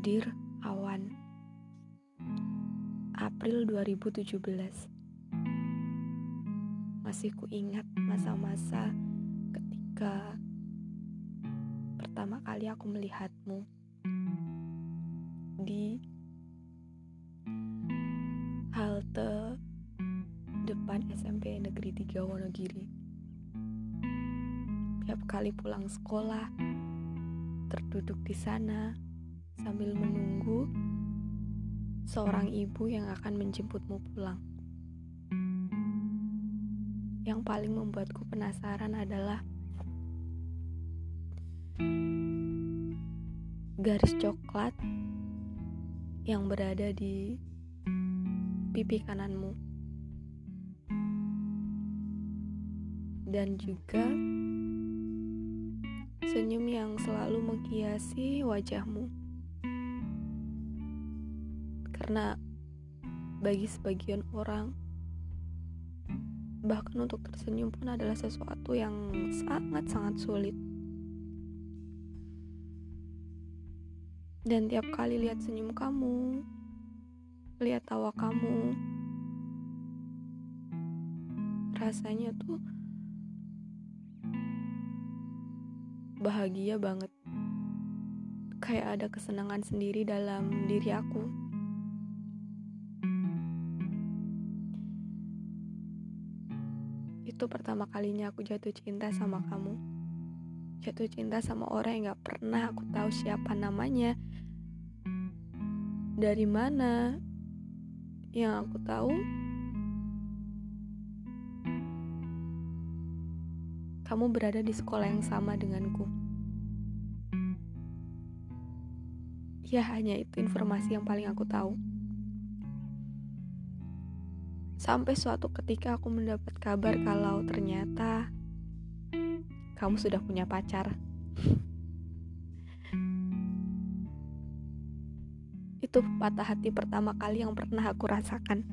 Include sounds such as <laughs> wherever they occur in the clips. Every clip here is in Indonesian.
Dear Awan April 2017 Masih kuingat masa-masa ketika pertama kali aku melihatmu di halte depan SMP Negeri 3 Wonogiri. Tiap kali pulang sekolah, terduduk di sana sambil menunggu seorang ibu yang akan menjemputmu pulang. Yang paling membuatku penasaran adalah garis coklat yang berada di pipi kananmu, dan juga senyum yang selalu menghiasi wajahmu. Karena bagi sebagian orang, bahkan untuk tersenyum pun adalah sesuatu yang sangat-sangat sulit. Dan tiap kali lihat senyum kamu, lihat tawa kamu, rasanya tuh bahagia banget. Kayak ada kesenangan sendiri dalam diri aku. Itu pertama kalinya aku jatuh cinta sama kamu. Jatuh cinta sama orang yang gak pernah aku tahu siapa namanya. Dari mana? Yang aku tahu kamu berada di sekolah yang sama denganku. Ya, hanya itu informasi yang paling aku tahu. Sampai suatu ketika aku mendapat kabar kalau ternyata kamu sudah punya pacar. Itu patah hati pertama kali yang pernah aku rasakan.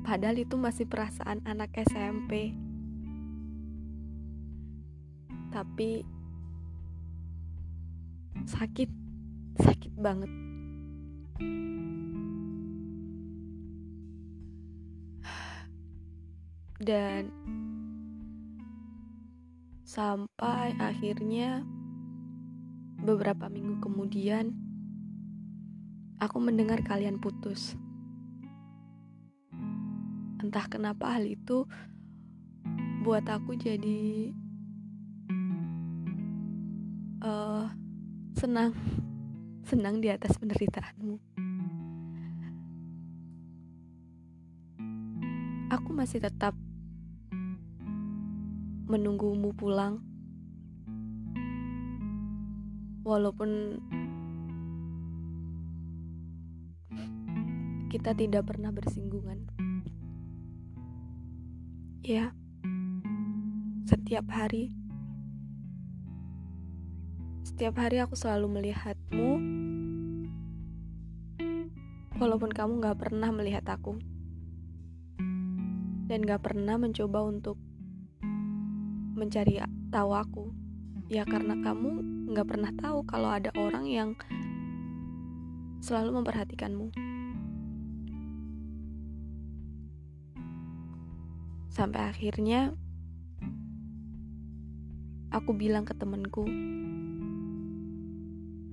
Padahal itu masih perasaan anak SMP. Tapi sakit, sakit banget. Dan sampai akhirnya beberapa minggu kemudian aku mendengar kalian putus. Entah kenapa hal itu buat aku jadi uh, senang. Senang di atas penderitaanmu aku masih tetap menunggumu pulang. Walaupun kita tidak pernah bersinggungan. Ya, setiap hari, setiap hari aku selalu melihatmu, walaupun kamu gak pernah melihat aku, dan gak pernah mencoba untuk mencari tahu aku. Ya, karena kamu gak pernah tahu kalau ada orang yang selalu memperhatikanmu. Sampai akhirnya aku bilang ke temenku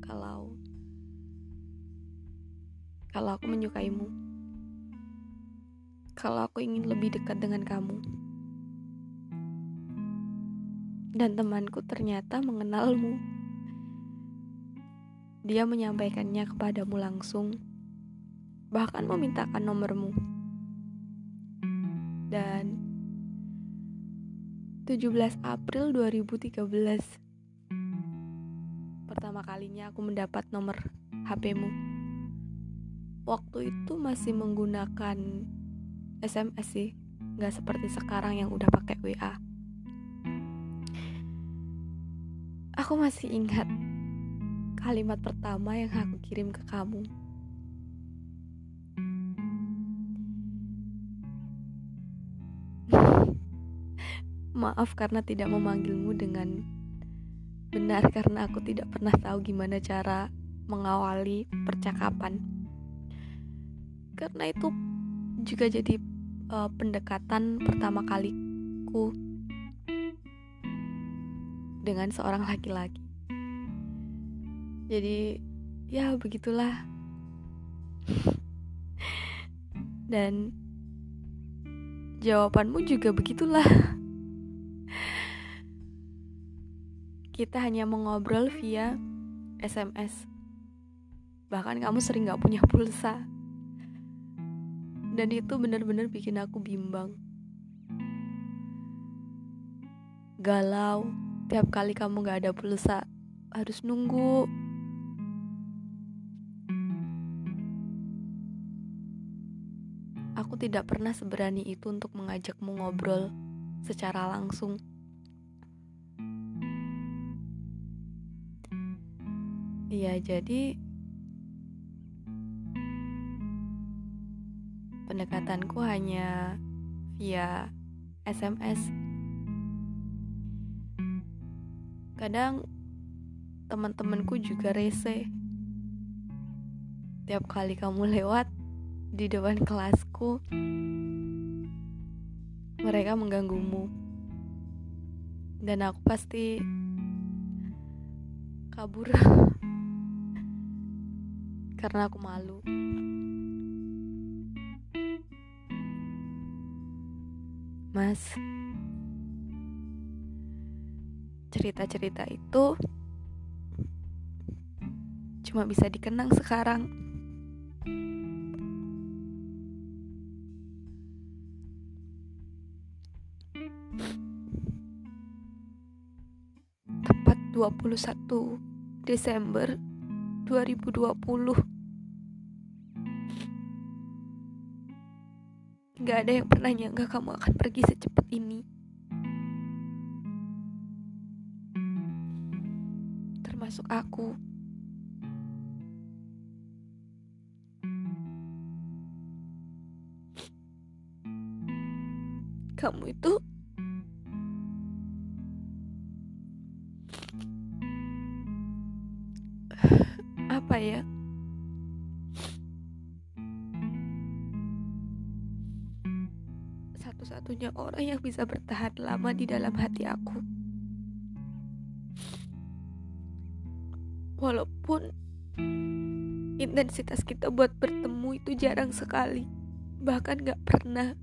kalau kalau aku menyukaimu. Kalau aku ingin lebih dekat dengan kamu. Dan temanku ternyata mengenalmu. Dia menyampaikannya kepadamu langsung, bahkan memintakan nomormu. Dan 17 April 2013 Pertama kalinya aku mendapat nomor HPmu Waktu itu masih menggunakan SMS sih. Gak seperti sekarang yang udah pakai WA Aku masih ingat kalimat pertama yang aku kirim ke kamu. <laughs> Maaf karena tidak memanggilmu dengan benar karena aku tidak pernah tahu gimana cara mengawali percakapan. Karena itu juga jadi uh, pendekatan pertama kaliku dengan seorang laki-laki. Jadi ya begitulah. <laughs> Dan jawabanmu juga begitulah. <laughs> Kita hanya mengobrol via SMS. Bahkan kamu sering gak punya pulsa. Dan itu benar-benar bikin aku bimbang. Galau, tiap kali kamu gak ada pulsa, harus nunggu. Aku tidak pernah seberani itu untuk mengajakmu ngobrol secara langsung. Iya, jadi pendekatanku hanya via SMS. Kadang teman-temanku juga rese. Tiap kali kamu lewat di depan kelasku, mereka mengganggumu. Dan aku pasti kabur <laughs> karena aku malu. Mas, cerita-cerita itu cuma bisa dikenang sekarang. Tepat 21 Desember 2020 Gak ada yang pernah nyangka kamu akan pergi secepat ini. Termasuk aku. Kamu itu satu-satunya orang yang bisa bertahan lama di dalam hati aku walaupun intensitas kita buat bertemu itu jarang sekali bahkan gak pernah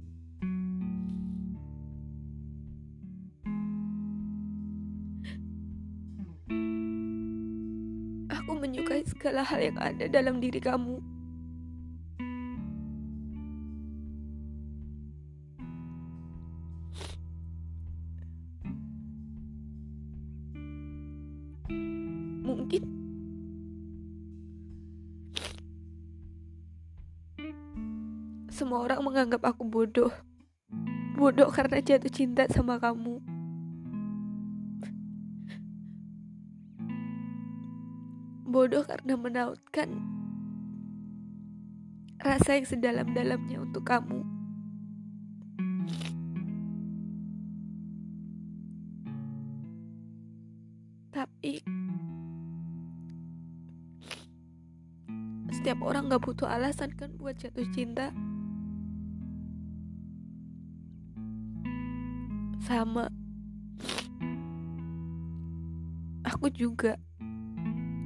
menyukai segala hal yang ada dalam diri kamu. Semua orang menganggap aku bodoh. Bodoh karena jatuh cinta sama kamu. bodoh karena menautkan rasa yang sedalam-dalamnya untuk kamu. Tapi setiap orang gak butuh alasan kan buat jatuh cinta. Sama. Aku juga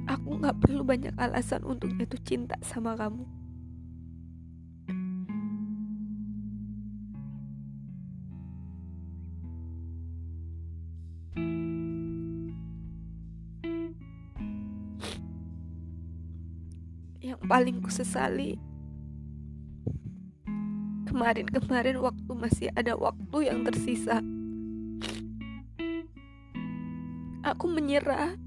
aku gak perlu banyak alasan untuk jatuh cinta sama kamu. Yang paling kusesali kemarin-kemarin waktu masih ada waktu yang tersisa. Aku menyerah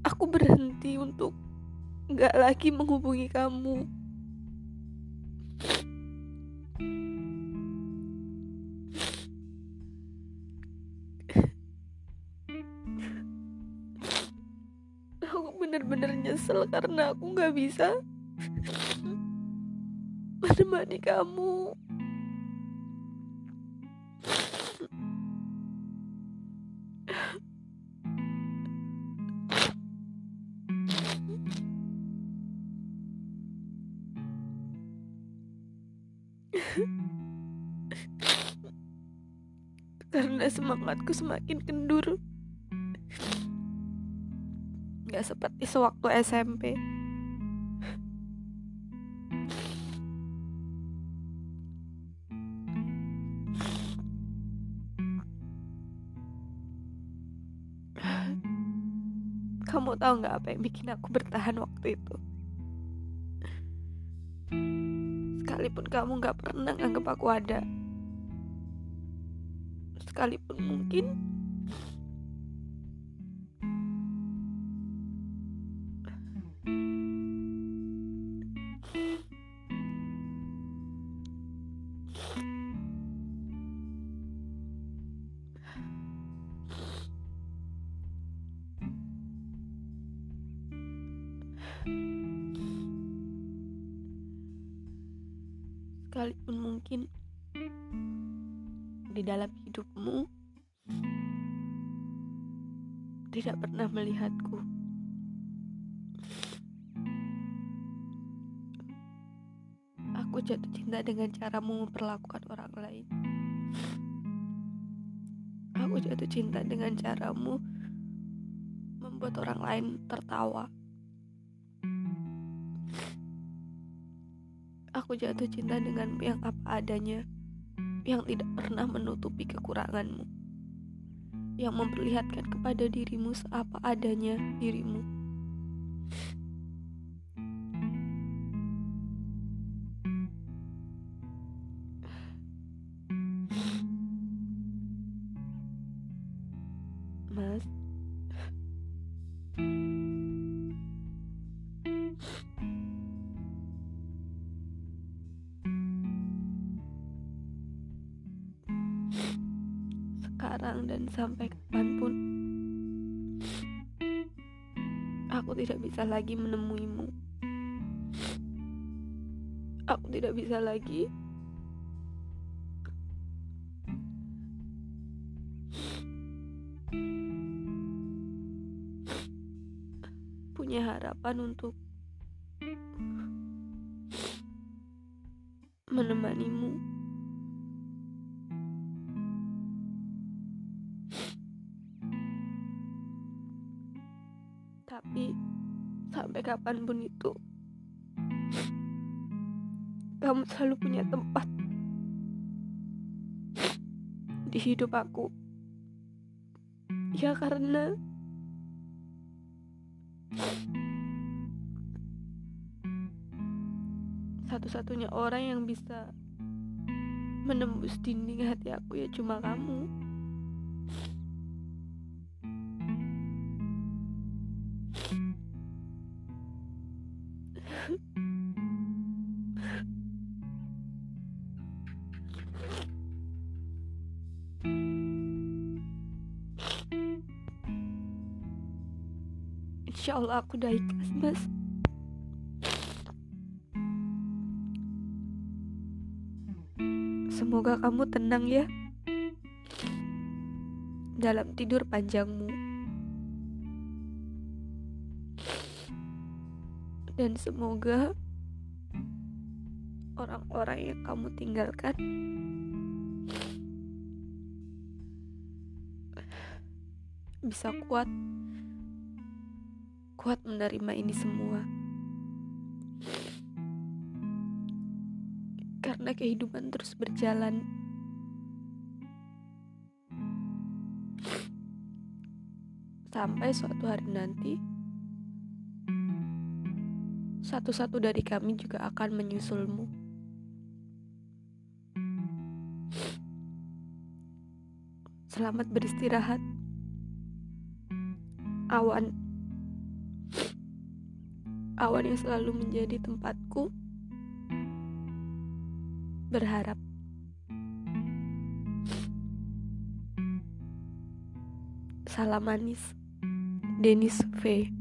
aku berhenti untuk gak lagi menghubungi kamu. Aku bener-bener nyesel karena aku gak bisa menemani kamu. Karena semangatku semakin kendur Gak seperti sewaktu SMP Kamu tahu nggak apa yang bikin aku bertahan waktu itu? Sekalipun kamu nggak pernah anggap aku ada, sekalipun mungkin. Sekalipun mungkin di dalam hidupmu tidak pernah melihatku. Aku jatuh cinta dengan caramu memperlakukan orang lain. Aku jatuh cinta dengan caramu membuat orang lain tertawa. Aku jatuh cinta dengan yang apa adanya, yang tidak pernah menutupi kekuranganmu, yang memperlihatkan kepada dirimu seapa adanya dirimu. Sekarang dan sampai kapan pun aku tidak bisa lagi menemuimu. Aku tidak bisa lagi punya harapan untuk menemanimu kapan pun itu kamu selalu punya tempat di hidup aku. Ya karena satu-satunya orang yang bisa menembus dinding hati aku ya cuma kamu. Insya Allah aku udah ikhlas mas. Semoga kamu tenang ya Dalam tidur panjangmu. Dan semoga Orang-orang yang kamu tinggalkan Bisa kuat kuat menerima ini semua. Karena kehidupan terus berjalan. Sampai suatu hari nanti, satu-satu dari kami juga akan menyusulmu. Selamat beristirahat. Awan awan yang selalu menjadi tempatku berharap. Salam manis, Denis V.